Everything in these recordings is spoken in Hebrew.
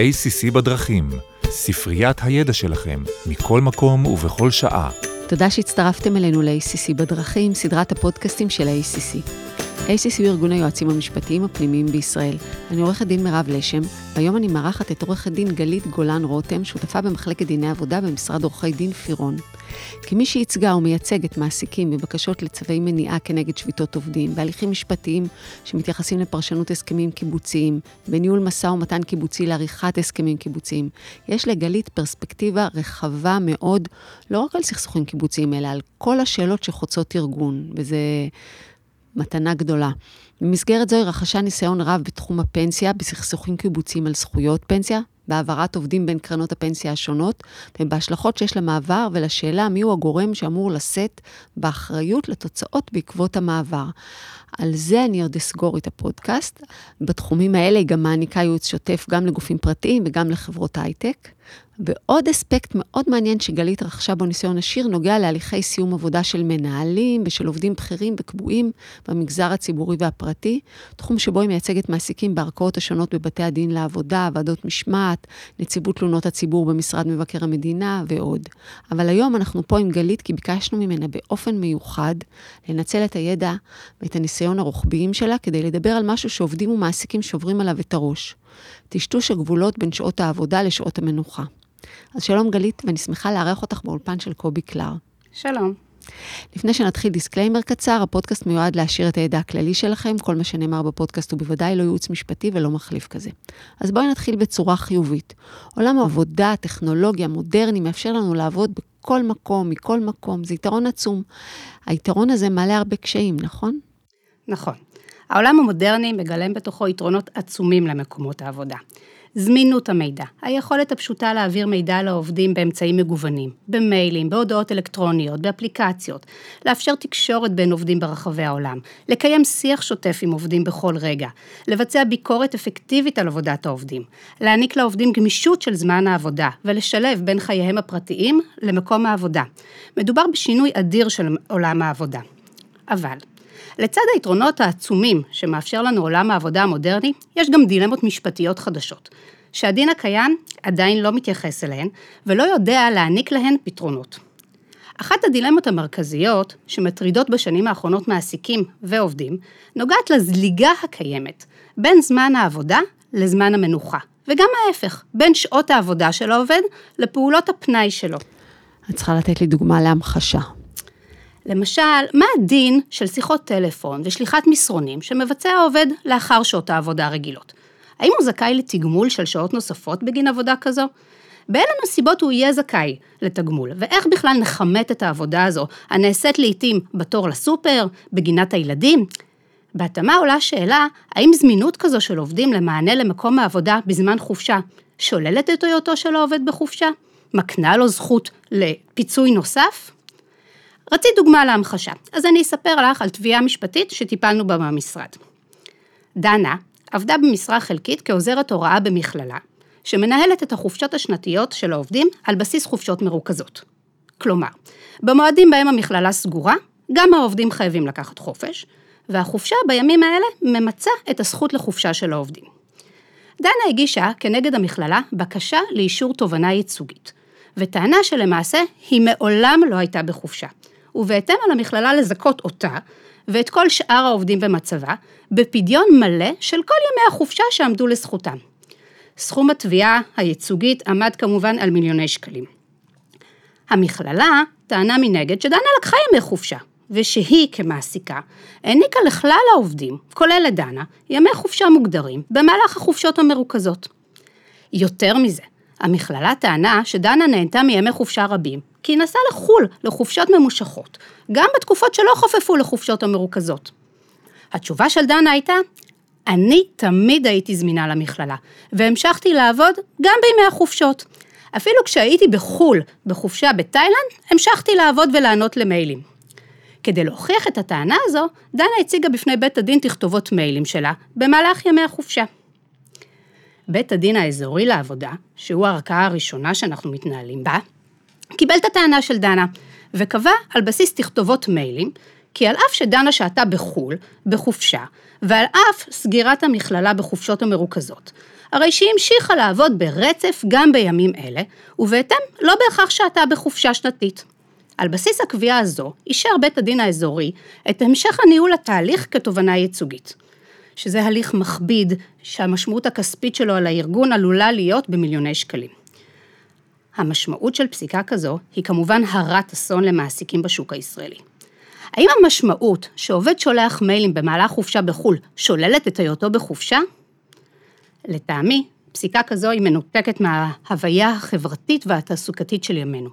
ACC בדרכים, ספריית הידע שלכם, מכל מקום ובכל שעה. תודה שהצטרפתם אלינו ל-ACC בדרכים, סדרת הפודקאסטים של ה-ACC. ACC הוא ארגון היועצים המשפטיים הפנימיים בישראל. אני עורכת דין מירב לשם, והיום אני מארחת את עורכת דין גלית גולן רותם, שותפה במחלקת דיני עבודה במשרד עורכי דין פירון. כמי שייצגה ומייצגת מעסיקים בבקשות לצווי מניעה כנגד שביתות עובדים, בהליכים משפטיים שמתייחסים לפרשנות הסכמים קיבוציים, בניהול משא ומתן קיבוצי לעריכת הסכמים קיבוציים, יש לגלית פרספקטיבה רחבה מאוד, לא רק על סכסוכים קיבוציים, אלא על כל השאלות שחוצות ארגון, וזה מתנה גדולה. במסגרת זו היא רכשה ניסיון רב בתחום הפנסיה, בסכסוכים קיבוציים על זכויות פנסיה, בהעברת עובדים בין קרנות הפנסיה השונות, ובהשלכות שיש למעבר ולשאלה מיהו הגורם שאמור לשאת באחריות לתוצאות בעקבות המעבר. על זה אני עוד אסגור את הפודקאסט. בתחומים האלה היא גם מעניקה ייעוץ שוטף גם לגופים פרטיים וגם לחברות הייטק. ועוד אספקט מאוד מעניין שגלית רכשה בו ניסיון עשיר נוגע להליכי סיום עבודה של מנהלים ושל עובדים בכירים וקבועים במגזר הציבורי והפרטי, תחום שבו היא מייצגת מעסיקים בערכאות השונות בבתי הדין לעבודה, ועדות משמעת, נציבות תלונות הציבור במשרד מבקר המדינה ועוד. אבל היום אנחנו פה עם גלית כי ביקשנו ממנה באופן מיוחד לנצל את הידע ואת הניסיון הרוחביים שלה כדי לדבר על משהו שעובדים ומעסיקים שוברים עליו את הראש. טשטוש הגבולות בין שעות העבודה לשעות המנוחה. אז שלום גלית, ואני שמחה לארח אותך באולפן של כל עובדי קלר. שלום. לפני שנתחיל דיסקליימר קצר, הפודקאסט מיועד להעשיר את הידע הכללי שלכם, כל מה שנאמר בפודקאסט הוא בוודאי לא ייעוץ משפטי ולא מחליף כזה. אז בואי נתחיל בצורה חיובית. עולם העבודה, הטכנולוגיה, המודרני, מאפשר לנו לעבוד בכל מקום, מכל מקום, זה יתרון עצום. היתרון הזה מעלה הרבה קשיים, נכון? נכון. העולם המודרני מגלם בתוכו יתרונות עצומים למקומות העבודה. זמינות המידע, היכולת הפשוטה להעביר מידע לעובדים באמצעים מגוונים, במיילים, בהודעות אלקטרוניות, באפליקציות, לאפשר תקשורת בין עובדים ברחבי העולם, לקיים שיח שוטף עם עובדים בכל רגע, לבצע ביקורת אפקטיבית על עבודת העובדים, להעניק לעובדים גמישות של זמן העבודה ולשלב בין חייהם הפרטיים למקום העבודה. מדובר בשינוי אדיר של עולם העבודה. אבל לצד היתרונות העצומים שמאפשר לנו עולם העבודה המודרני, יש גם דילמות משפטיות חדשות, שהדין הקיים עדיין לא מתייחס אליהן, ולא יודע להעניק להן פתרונות. אחת הדילמות המרכזיות שמטרידות בשנים האחרונות מעסיקים ועובדים, נוגעת לזליגה הקיימת בין זמן העבודה לזמן המנוחה, וגם ההפך, בין שעות העבודה של העובד לפעולות הפנאי שלו. את צריכה לתת לי דוגמה להמחשה. למשל, מה הדין של שיחות טלפון ושליחת מסרונים שמבצע העובד לאחר שעות העבודה הרגילות? האם הוא זכאי לתגמול של שעות נוספות בגין עבודה כזו? באילו נסיבות הוא יהיה זכאי לתגמול, ואיך בכלל נכמת את העבודה הזו, הנעשית לעיתים בתור לסופר, בגינת הילדים? בהתאמה עולה שאלה, האם זמינות כזו של עובדים למענה למקום העבודה בזמן חופשה, שוללת את היותו של העובד בחופשה? מקנה לו זכות לפיצוי נוסף? רצית דוגמה להמחשה, אז אני אספר לך על תביעה משפטית שטיפלנו בה במשרד. דנה עבדה במשרה חלקית כעוזרת הוראה במכללה, שמנהלת את החופשות השנתיות של העובדים על בסיס חופשות מרוכזות. כלומר, במועדים בהם המכללה סגורה, גם העובדים חייבים לקחת חופש, והחופשה בימים האלה ממצה את הזכות לחופשה של העובדים. דנה הגישה כנגד המכללה בקשה לאישור תובנה ייצוגית, וטענה שלמעשה היא מעולם לא הייתה בחופשה, ובהתאם על המכללה לזכות אותה ואת כל שאר העובדים במצבה, בפדיון מלא של כל ימי החופשה שעמדו לזכותם. סכום התביעה הייצוגית עמד כמובן על מיליוני שקלים. המכללה טענה מנגד שדנה לקחה ימי חופשה, ושהיא כמעסיקה העניקה לכלל העובדים, כולל לדנה, ימי חופשה מוגדרים במהלך החופשות המרוכזות. יותר מזה, המכללה טענה שדנה נהנתה מימי חופשה רבים, כי היא נסעה לחו"ל לחופשות ממושכות, גם בתקופות שלא חופפו לחופשות המרוכזות. התשובה של דנה הייתה, אני תמיד הייתי זמינה למכללה, והמשכתי לעבוד גם בימי החופשות. אפילו כשהייתי בחו"ל, בחופשה בתאילנד, המשכתי לעבוד ולענות למיילים. כדי להוכיח את הטענה הזו, דנה הציגה בפני בית הדין תכתובות מיילים שלה במהלך ימי החופשה. בית הדין האזורי לעבודה, שהוא הערכאה הראשונה שאנחנו מתנהלים בה, קיבל את הטענה של דנה, וקבע על בסיס תכתובות מיילים, כי על אף שדנה שהתה בחו"ל, בחופשה, ועל אף סגירת המכללה בחופשות המרוכזות. הרי שהיא המשיכה לעבוד ברצף גם בימים אלה, ובהתאם לא בהכרח שעתה בחופשה שנתית. על בסיס הקביעה הזו, אישר בית הדין האזורי את המשך הניהול התהליך כתובנה ייצוגית. שזה הליך מכביד, שהמשמעות הכספית שלו על הארגון עלולה להיות במיליוני שקלים. המשמעות של פסיקה כזו היא כמובן הרת אסון למעסיקים בשוק הישראלי. האם המשמעות שעובד שולח מיילים במהלך חופשה בחו"ל שוללת את היותו בחופשה? לטעמי, פסיקה כזו היא מנותקת מההוויה החברתית והתעסוקתית של ימינו.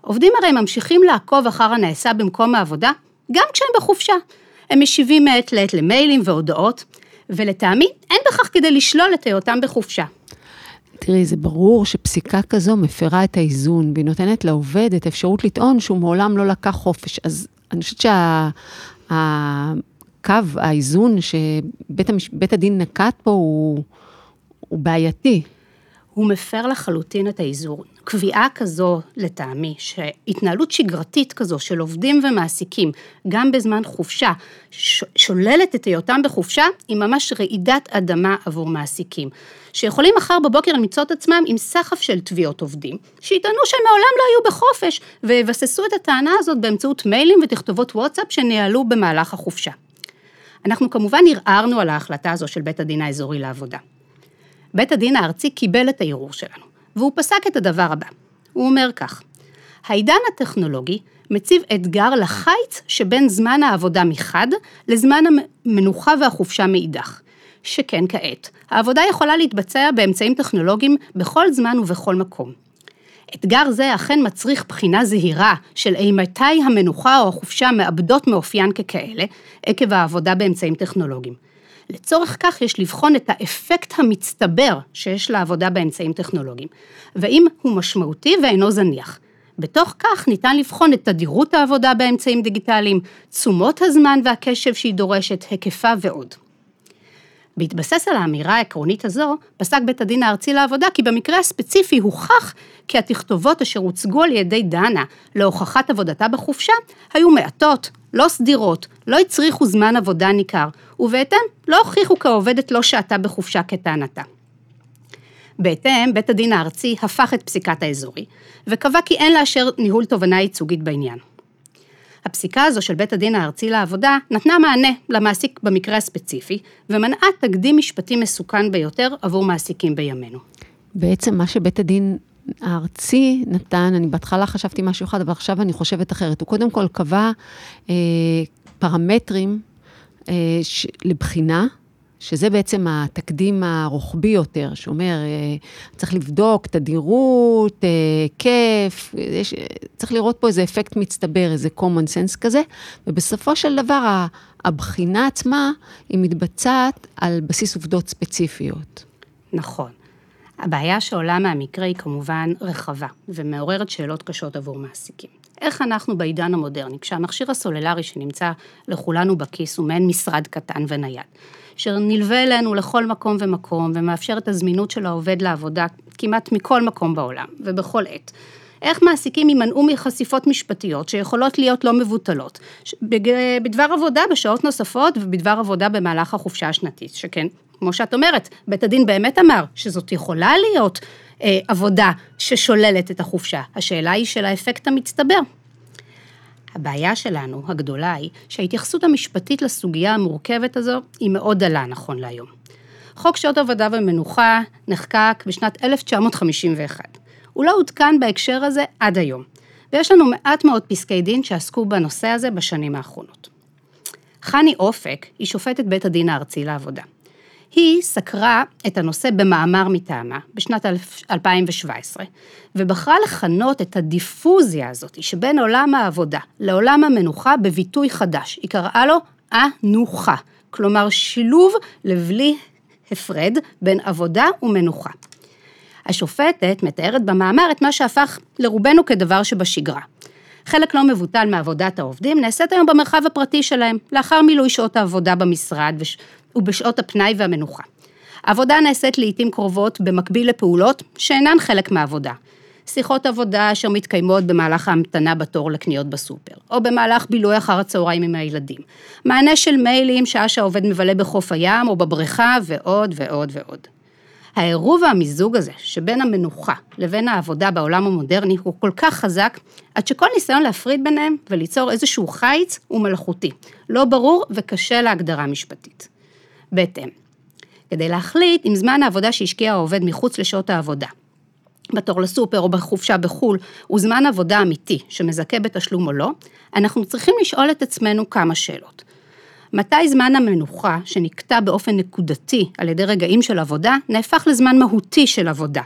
עובדים הרי ממשיכים לעקוב אחר הנעשה במקום העבודה, גם כשהם בחופשה. הם משיבים מעת לעת למיילים והודעות, ולטעמי אין בכך כדי לשלול את היותם בחופשה. תראי, זה ברור שפסיקה כזו מפרה את האיזון, והיא נותנת לעובד את האפשרות לטעון שהוא מעולם לא לקח חופש. אז אני חושבת שהקו, האיזון שבית הדין נקט פה הוא, הוא בעייתי. הוא מפר לחלוטין את האיזון. קביעה כזו, לטעמי, שהתנהלות שגרתית כזו של עובדים ומעסיקים, גם בזמן חופשה, שוללת את היותם בחופשה, היא ממש רעידת אדמה עבור מעסיקים. שיכולים מחר בבוקר למצוא את עצמם עם סחף של תביעות עובדים, שיטענו שהם מעולם לא היו בחופש, ויבססו את הטענה הזאת באמצעות מיילים ותכתובות וואטסאפ שניהלו במהלך החופשה. אנחנו כמובן ערערנו על ההחלטה הזו של בית הדין האזורי לעבודה. בית הדין הארצי קיבל את הערעור שלנו, והוא פסק את הדבר הבא. הוא אומר כך, העידן הטכנולוגי מציב אתגר לחיץ שבין זמן העבודה מחד לזמן המנוחה והחופשה מאידך. שכן כעת, העבודה יכולה להתבצע באמצעים טכנולוגיים בכל זמן ובכל מקום. אתגר זה אכן מצריך בחינה זהירה של אימתי המנוחה או החופשה מאבדות מאופיין ככאלה, עקב העבודה באמצעים טכנולוגיים. לצורך כך יש לבחון את האפקט המצטבר שיש לעבודה באמצעים טכנולוגיים, ואם הוא משמעותי ואינו זניח. בתוך כך ניתן לבחון את תדירות העבודה באמצעים דיגיטליים, תשומות הזמן והקשב שהיא דורשת, היקפה ועוד. בהתבסס על האמירה העקרונית הזו, פסק בית הדין הארצי לעבודה כי במקרה הספציפי הוכח כי התכתובות אשר הוצגו על ידי דנה להוכחת עבודתה בחופשה היו מעטות, לא סדירות, לא הצריכו זמן עבודה ניכר, ובהתאם לא הוכיחו כי העובדת לא שהתה בחופשה כטענתה. בהתאם, בית הדין הארצי הפך את פסיקת האזורי, וקבע כי אין לאשר ניהול תובנה ייצוגית בעניין. הפסיקה הזו של בית הדין הארצי לעבודה נתנה מענה למעסיק במקרה הספציפי, ומנעה תקדים משפטי מסוכן ביותר עבור מעסיקים בימינו. בעצם מה שבית הדין הארצי נתן, אני בהתחלה חשבתי משהו אחד, אבל עכשיו אני חושבת אחרת. הוא קודם כל קבע אה, פרמטרים אה, ש, לבחינה, שזה בעצם התקדים הרוחבי יותר, שאומר, אה, צריך לבדוק תדירות, אה, כיף, יש, צריך לראות פה איזה אפקט מצטבר, איזה common sense כזה, ובסופו של דבר הבחינה עצמה, היא מתבצעת על בסיס עובדות ספציפיות. נכון. הבעיה שעולה מהמקרה היא כמובן רחבה, ומעוררת שאלות קשות עבור מעסיקים. איך אנחנו בעידן המודרני, כשהמכשיר הסוללרי שנמצא לכולנו בכיס הוא מעין משרד קטן ונייד, אשר נלווה אלינו לכל מקום ומקום ומאפשר את הזמינות של העובד לעבודה כמעט מכל מקום בעולם ובכל עת. איך מעסיקים יימנעו מחשיפות משפטיות שיכולות להיות לא מבוטלות, בדבר עבודה בשעות נוספות ובדבר עבודה במהלך החופשה השנתית, שכן, כמו שאת אומרת, בית הדין באמת אמר שזאת יכולה להיות אה, עבודה ששוללת את החופשה. השאלה היא של האפקט המצטבר. הבעיה שלנו, הגדולה, היא שההתייחסות המשפטית לסוגיה המורכבת הזו היא מאוד דלה נכון להיום. חוק שעות עבודה ומנוחה נחקק בשנת 1951. הוא לא עודכן בהקשר הזה עד היום, ויש לנו מעט מאוד פסקי דין שעסקו בנושא הזה בשנים האחרונות. חני אופק היא שופטת בית הדין הארצי לעבודה. היא סקרה את הנושא במאמר מטעמה בשנת 2017, ובחרה לכנות את הדיפוזיה הזאת שבין עולם העבודה לעולם המנוחה בביטוי חדש. היא קראה לו אנוחה, כלומר שילוב לבלי הפרד בין עבודה ומנוחה. השופטת מתארת במאמר את מה שהפך לרובנו כדבר שבשגרה. חלק לא מבוטל מעבודת העובדים נעשית היום במרחב הפרטי שלהם, לאחר מילוי שעות העבודה במשרד ובשעות הפנאי והמנוחה. העבודה נעשית לעיתים קרובות במקביל לפעולות שאינן חלק מהעבודה. שיחות עבודה אשר מתקיימות במהלך ההמתנה בתור לקניות בסופר, או במהלך בילוי אחר הצהריים עם הילדים. מענה של מיילים שעה שהעובד מבלה בחוף הים או בבריכה, ועוד ועוד ועוד. העירוב והמיזוג הזה שבין המנוחה לבין העבודה בעולם המודרני הוא כל כך חזק, עד שכל ניסיון להפריד ביניהם וליצור איזשהו חיץ הוא מלאכותי, לא ברור וקשה להגדרה משפטית. בהתאם, כדי להחליט אם זמן העבודה שהשקיע העובד מחוץ לשעות העבודה, בתור לסופר או בחופשה בחו"ל, הוא זמן עבודה אמיתי שמזכה בתשלום או לא, אנחנו צריכים לשאול את עצמנו כמה שאלות. מתי זמן המנוחה, שנקטע באופן נקודתי על ידי רגעים של עבודה, נהפך לזמן מהותי של עבודה,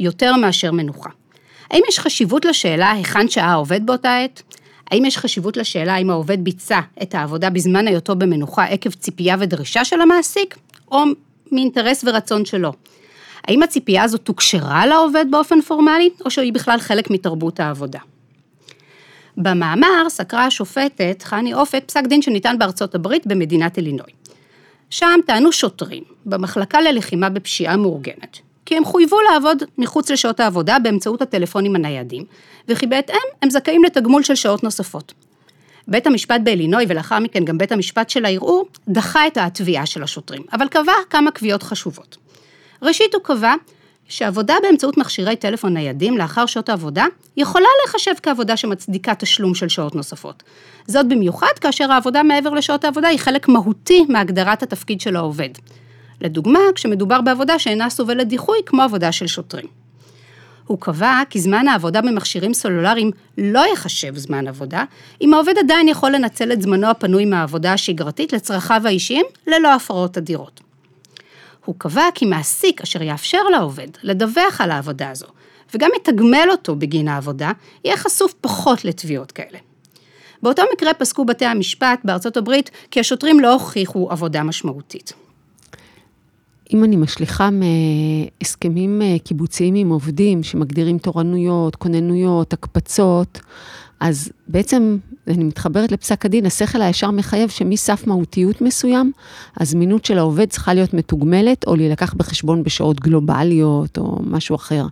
יותר מאשר מנוחה? האם יש חשיבות לשאלה היכן שעה העובד באותה עת? האם יש חשיבות לשאלה אם העובד ביצע את העבודה בזמן היותו במנוחה עקב ציפייה ודרישה של המעסיק, או מאינטרס ורצון שלו? האם הציפייה הזו תוקשרה לעובד באופן פורמלי, או שהיא בכלל חלק מתרבות העבודה? במאמר סקרה השופטת חני אופק פסק דין שניתן בארצות הברית במדינת אלינוי. שם טענו שוטרים במחלקה ללחימה בפשיעה מאורגנת, כי הם חויבו לעבוד מחוץ לשעות העבודה באמצעות הטלפונים הניידים, וכי בהתאם הם זכאים לתגמול של שעות נוספות. בית המשפט באלינוי ולאחר מכן גם בית המשפט של הערעור דחה את התביעה של השוטרים, אבל קבע כמה קביעות חשובות. ראשית הוא קבע שעבודה באמצעות מכשירי טלפון ניידים לאחר שעות העבודה יכולה להיחשב כעבודה שמצדיקה תשלום של שעות נוספות. זאת במיוחד כאשר העבודה מעבר לשעות העבודה היא חלק מהותי מהגדרת התפקיד של העובד. לדוגמה, כשמדובר בעבודה שאינה סובלת דיחוי כמו עבודה של שוטרים. הוא קבע כי זמן העבודה במכשירים סלולריים לא ייחשב זמן עבודה, אם העובד עדיין יכול לנצל את זמנו הפנוי מהעבודה השגרתית לצרכיו האישיים ללא הפרעות אדירות. הוא קבע כי מעסיק אשר יאפשר לעובד לדווח על העבודה הזו, וגם יתגמל אותו בגין העבודה, יהיה חשוף פחות לתביעות כאלה. באותו מקרה פסקו בתי המשפט בארצות הברית כי השוטרים לא הוכיחו עבודה משמעותית. אם אני משליכה מהסכמים אה, קיבוציים עם עובדים שמגדירים תורנויות, כוננויות, הקפצות, אז בעצם, אני מתחברת לפסק הדין, השכל הישר מחייב שמסף מהותיות מסוים, הזמינות של העובד צריכה להיות מתוגמלת, או להילקח בחשבון בשעות גלובליות, או משהו אחר.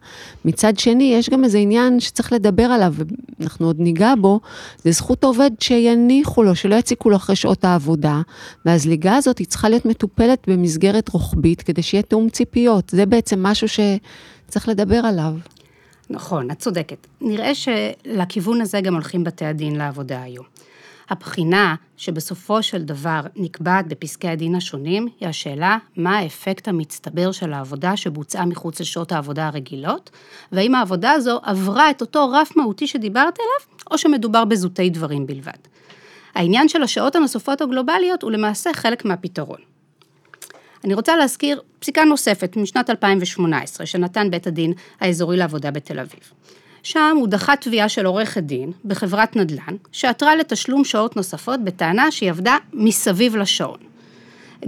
מצד שני, יש גם איזה עניין שצריך לדבר עליו, ואנחנו עוד ניגע בו, זה זכות העובד שיניחו לו, שלא יציקו לו אחרי שעות העבודה, והזליגה הזאת היא צריכה להיות מטופלת במסגרת רוחבית, כדי שיהיה תאום ציפיות. זה בעצם משהו שצריך לדבר עליו. נכון, את צודקת. נראה שלכיוון הזה גם הולכים בתי הדין לעבודה היום. הבחינה שבסופו של דבר נקבעת בפסקי הדין השונים, היא השאלה מה האפקט המצטבר של העבודה שבוצעה מחוץ לשעות העבודה הרגילות, והאם העבודה הזו עברה את אותו רף מהותי שדיברת עליו, או שמדובר בזוטי דברים בלבד. העניין של השעות הנוספות הגלובליות הוא למעשה חלק מהפתרון. אני רוצה להזכיר פסיקה נוספת משנת 2018, שנתן בית הדין האזורי לעבודה בתל אביב. שם הוא דחה תביעה של עורכת דין בחברת נדל"ן, שעתרה לתשלום שעות נוספות בטענה שהיא עבדה מסביב לשעון.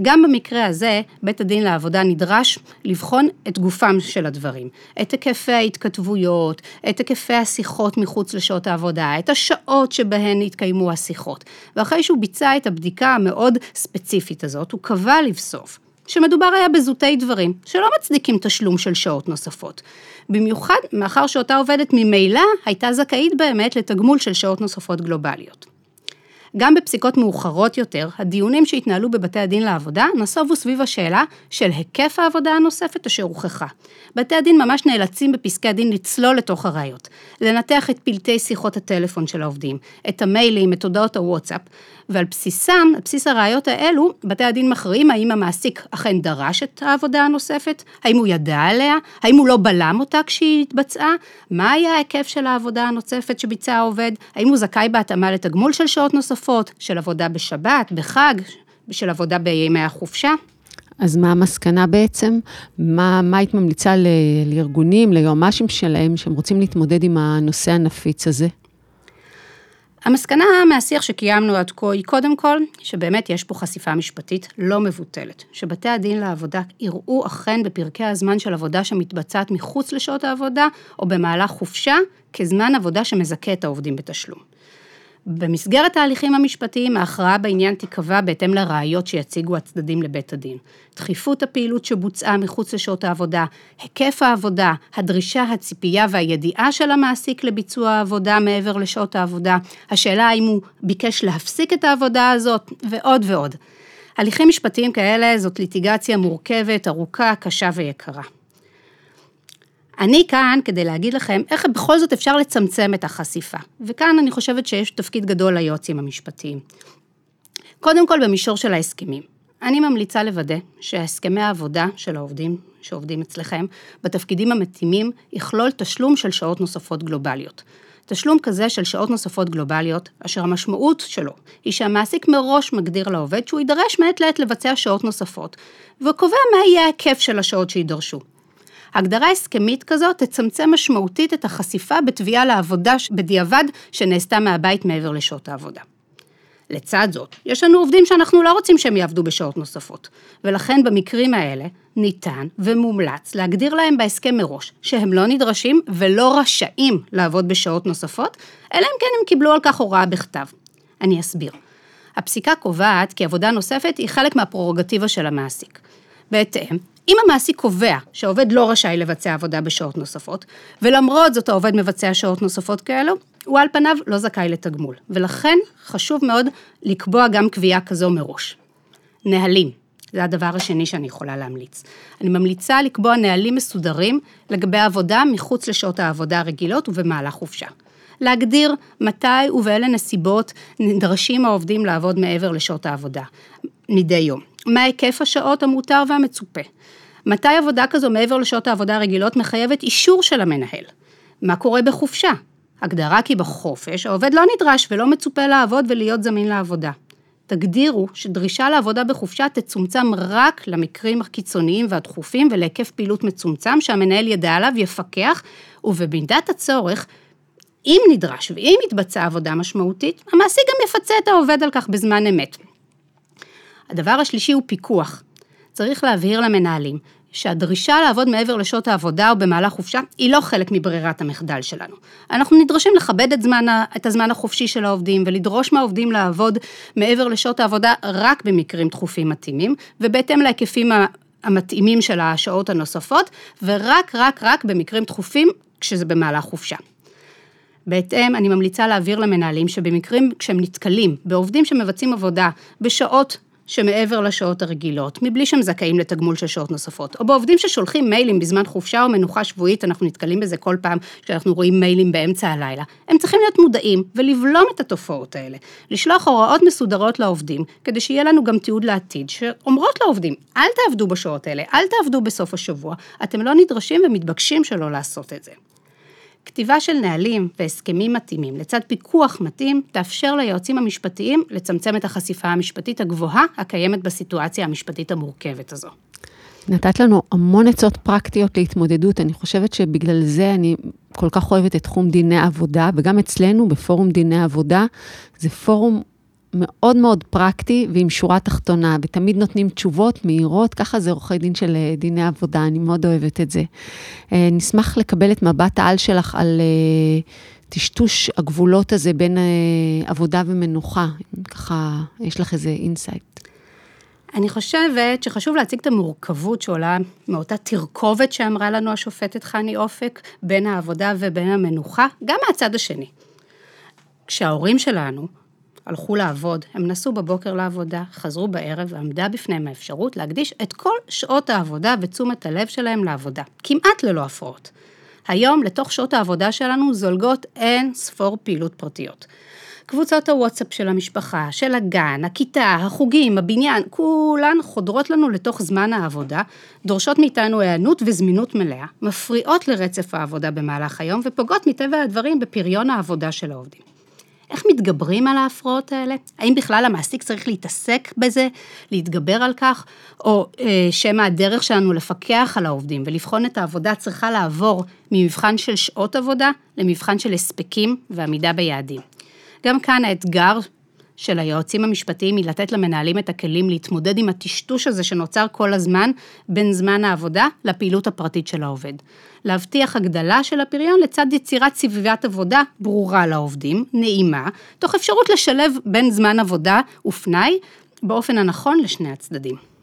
גם במקרה הזה, בית הדין לעבודה נדרש לבחון את גופם של הדברים, את היקפי ההתכתבויות, את היקפי השיחות מחוץ לשעות העבודה, את השעות שבהן התקיימו השיחות. ואחרי שהוא ביצע את הבדיקה המאוד ספציפית הזאת, הוא קבע לבסוף שמדובר היה בזוטי דברים, שלא מצדיקים תשלום של שעות נוספות. במיוחד מאחר שאותה עובדת ממילא הייתה זכאית באמת לתגמול של שעות נוספות גלובליות. גם בפסיקות מאוחרות יותר, הדיונים שהתנהלו בבתי הדין לעבודה נסובו סביב השאלה של היקף העבודה הנוספת אשר הוכחה. בתי הדין ממש נאלצים בפסקי הדין לצלול לתוך הראיות, לנתח את פלטי שיחות הטלפון של העובדים, את המיילים, את הודעות הוואטסאפ, ועל בסיסם, על בסיס הראיות האלו, בתי הדין מכריעים האם המעסיק אכן דרש את העבודה הנוספת, האם הוא ידע עליה, האם הוא לא בלם אותה כשהיא התבצעה, מה היה ההיקף של העבודה הנוספת שביצע העובד, האם הוא זכאי בהתאמה לתגמול של שעות נוספות, של עבודה בשבת, בחג, של עבודה בימי החופשה. אז מה המסקנה בעצם? מה, מה היית ממליצה ל, לארגונים, ליועמ"שים שלהם, שהם רוצים להתמודד עם הנושא הנפיץ הזה? המסקנה מהשיח שקיימנו עד כה היא קודם כל, שבאמת יש פה חשיפה משפטית לא מבוטלת, שבתי הדין לעבודה יראו אכן בפרקי הזמן של עבודה שמתבצעת מחוץ לשעות העבודה, או במהלך חופשה, כזמן עבודה שמזכה את העובדים בתשלום. במסגרת ההליכים המשפטיים, ההכרעה בעניין תיקבע בהתאם לראיות שיציגו הצדדים לבית הדין. דחיפות הפעילות שבוצעה מחוץ לשעות העבודה, היקף העבודה, הדרישה, הציפייה והידיעה של המעסיק לביצוע העבודה מעבר לשעות העבודה, השאלה האם הוא ביקש להפסיק את העבודה הזאת, ועוד ועוד. הליכים משפטיים כאלה זאת ליטיגציה מורכבת, ארוכה, קשה ויקרה. אני כאן כדי להגיד לכם איך בכל זאת אפשר לצמצם את החשיפה, וכאן אני חושבת שיש תפקיד גדול ליועצים המשפטיים. קודם כל במישור של ההסכמים. אני ממליצה לוודא שהסכמי העבודה של העובדים שעובדים אצלכם בתפקידים המתאימים יכלול תשלום של שעות נוספות גלובליות. תשלום כזה של שעות נוספות גלובליות, אשר המשמעות שלו היא שהמעסיק מראש מגדיר לעובד שהוא יידרש מעת לעת לבצע שעות נוספות, וקובע מה יהיה ההיקף של השעות שיידרשו. הגדרה הסכמית כזאת תצמצם משמעותית את החשיפה בתביעה לעבודה בדיעבד שנעשתה מהבית מעבר לשעות העבודה. לצד זאת, יש לנו עובדים שאנחנו לא רוצים שהם יעבדו בשעות נוספות, ולכן במקרים האלה ניתן ומומלץ להגדיר להם בהסכם מראש שהם לא נדרשים ולא רשאים לעבוד בשעות נוספות, אלא אם כן הם קיבלו על כך הוראה בכתב. אני אסביר. הפסיקה קובעת כי עבודה נוספת היא חלק מהפררוגטיבה של המעסיק. בהתאם, אם המעסיק קובע שהעובד לא רשאי לבצע עבודה בשעות נוספות, ולמרות זאת העובד מבצע שעות נוספות כאלו, הוא על פניו לא זכאי לתגמול, ולכן חשוב מאוד לקבוע גם קביעה כזו מראש. נהלים, זה הדבר השני שאני יכולה להמליץ. אני ממליצה לקבוע נהלים מסודרים לגבי עבודה מחוץ לשעות העבודה הרגילות ובמהלך חופשה. להגדיר מתי ובאילו נסיבות נדרשים העובדים לעבוד מעבר לשעות העבודה מדי יום. מה היקף השעות המותר והמצופה. מתי עבודה כזו מעבר לשעות העבודה הרגילות מחייבת אישור של המנהל? מה קורה בחופשה? הגדרה כי בחופש העובד לא נדרש ולא מצופה לעבוד ולהיות זמין לעבודה. תגדירו שדרישה לעבודה בחופשה תצומצם רק למקרים הקיצוניים והדחופים ולהיקף פעילות מצומצם שהמנהל ידע עליו, יפקח, ובמידת הצורך, אם נדרש ואם יתבצע עבודה משמעותית, המעסיק גם יפצה את העובד על כך בזמן אמת. הדבר השלישי הוא פיקוח. צריך להבהיר למנהלים שהדרישה לעבוד מעבר לשעות העבודה או במהלך חופשה היא לא חלק מברירת המחדל שלנו. אנחנו נדרשים לכבד את, זמן, את הזמן החופשי של העובדים ולדרוש מהעובדים לעבוד מעבר לשעות העבודה רק במקרים דחופים מתאימים ובהתאם להיקפים המתאימים של השעות הנוספות ורק רק רק במקרים דחופים כשזה במהלך חופשה. בהתאם, אני ממליצה להעביר למנהלים שבמקרים כשהם נתקלים בעובדים שמבצעים עבודה בשעות שמעבר לשעות הרגילות, מבלי שהם זכאים לתגמול של שעות נוספות, או בעובדים ששולחים מיילים בזמן חופשה או מנוחה שבועית, אנחנו נתקלים בזה כל פעם כשאנחנו רואים מיילים באמצע הלילה, הם צריכים להיות מודעים ולבלום את התופעות האלה, לשלוח הוראות מסודרות לעובדים, כדי שיהיה לנו גם תיעוד לעתיד, שאומרות לעובדים, אל תעבדו בשעות האלה, אל תעבדו בסוף השבוע, אתם לא נדרשים ומתבקשים שלא לעשות את זה. כתיבה של נהלים והסכמים מתאימים לצד פיקוח מתאים, תאפשר ליועצים המשפטיים לצמצם את החשיפה המשפטית הגבוהה הקיימת בסיטואציה המשפטית המורכבת הזו. נתת לנו המון עצות פרקטיות להתמודדות, אני חושבת שבגלל זה אני כל כך אוהבת את תחום דיני עבודה, וגם אצלנו בפורום דיני עבודה, זה פורום מאוד מאוד פרקטי ועם שורה תחתונה, ותמיד נותנים תשובות מהירות, ככה זה עורכי דין של אה, דיני עבודה, אני מאוד אוהבת את זה. אה, נשמח לקבל את מבט העל שלך על אה, טשטוש הגבולות הזה בין עבודה ומנוחה, ככה יש לך איזה insight. אני חושבת שחשוב להציג את המורכבות שעולה מאותה תרכובת שאמרה לנו השופטת חני אופק, בין העבודה ובין המנוחה, גם מהצד השני. כשההורים שלנו הלכו לעבוד, הם נסעו בבוקר לעבודה, חזרו בערב ועמדה בפניהם האפשרות להקדיש את כל שעות העבודה ותשומת הלב שלהם לעבודה, כמעט ללא הפרעות. היום, לתוך שעות העבודה שלנו זולגות אין ספור פעילות פרטיות. קבוצות הוואטסאפ של המשפחה, של הגן, הכיתה, החוגים, הבניין, כולן חודרות לנו לתוך זמן העבודה, דורשות מאיתנו היענות וזמינות מלאה, מפריעות לרצף העבודה במהלך היום ופוגעות מטבע הדברים בפריון העבודה של העובדים. איך מתגברים על ההפרעות האלה? האם בכלל המעסיק צריך להתעסק בזה, להתגבר על כך, או אה, שמא הדרך שלנו לפקח על העובדים ולבחון את העבודה צריכה לעבור ממבחן של שעות עבודה למבחן של הספקים ועמידה ביעדים. גם כאן האתגר של היועצים המשפטיים היא לתת למנהלים את הכלים להתמודד עם הטשטוש הזה שנוצר כל הזמן בין זמן העבודה לפעילות הפרטית של העובד. להבטיח הגדלה של הפריון לצד יצירת סביבת עבודה ברורה לעובדים, נעימה, תוך אפשרות לשלב בין זמן עבודה ופנאי באופן הנכון לשני הצדדים.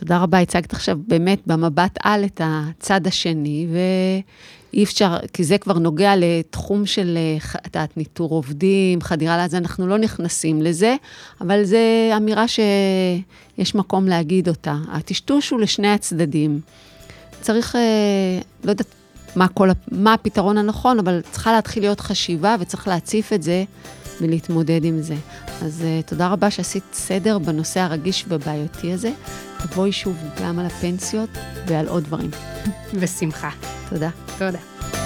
תודה רבה, הצגת עכשיו באמת במבט על את הצד השני, ואי אפשר, כי זה כבר נוגע לתחום של, את יודעת, ניטור עובדים, חדירה לזה, אנחנו לא נכנסים לזה, אבל זו אמירה שיש מקום להגיד אותה. הטשטוש הוא לשני הצדדים. צריך, אה, לא יודעת מה, כל, מה הפתרון הנכון, אבל צריכה להתחיל להיות חשיבה וצריך להציף את זה ולהתמודד עם זה. אז uh, תודה רבה שעשית סדר בנושא הרגיש והבעייתי הזה. תבואי שוב גם על הפנסיות ועל עוד דברים. בשמחה. תודה. תודה.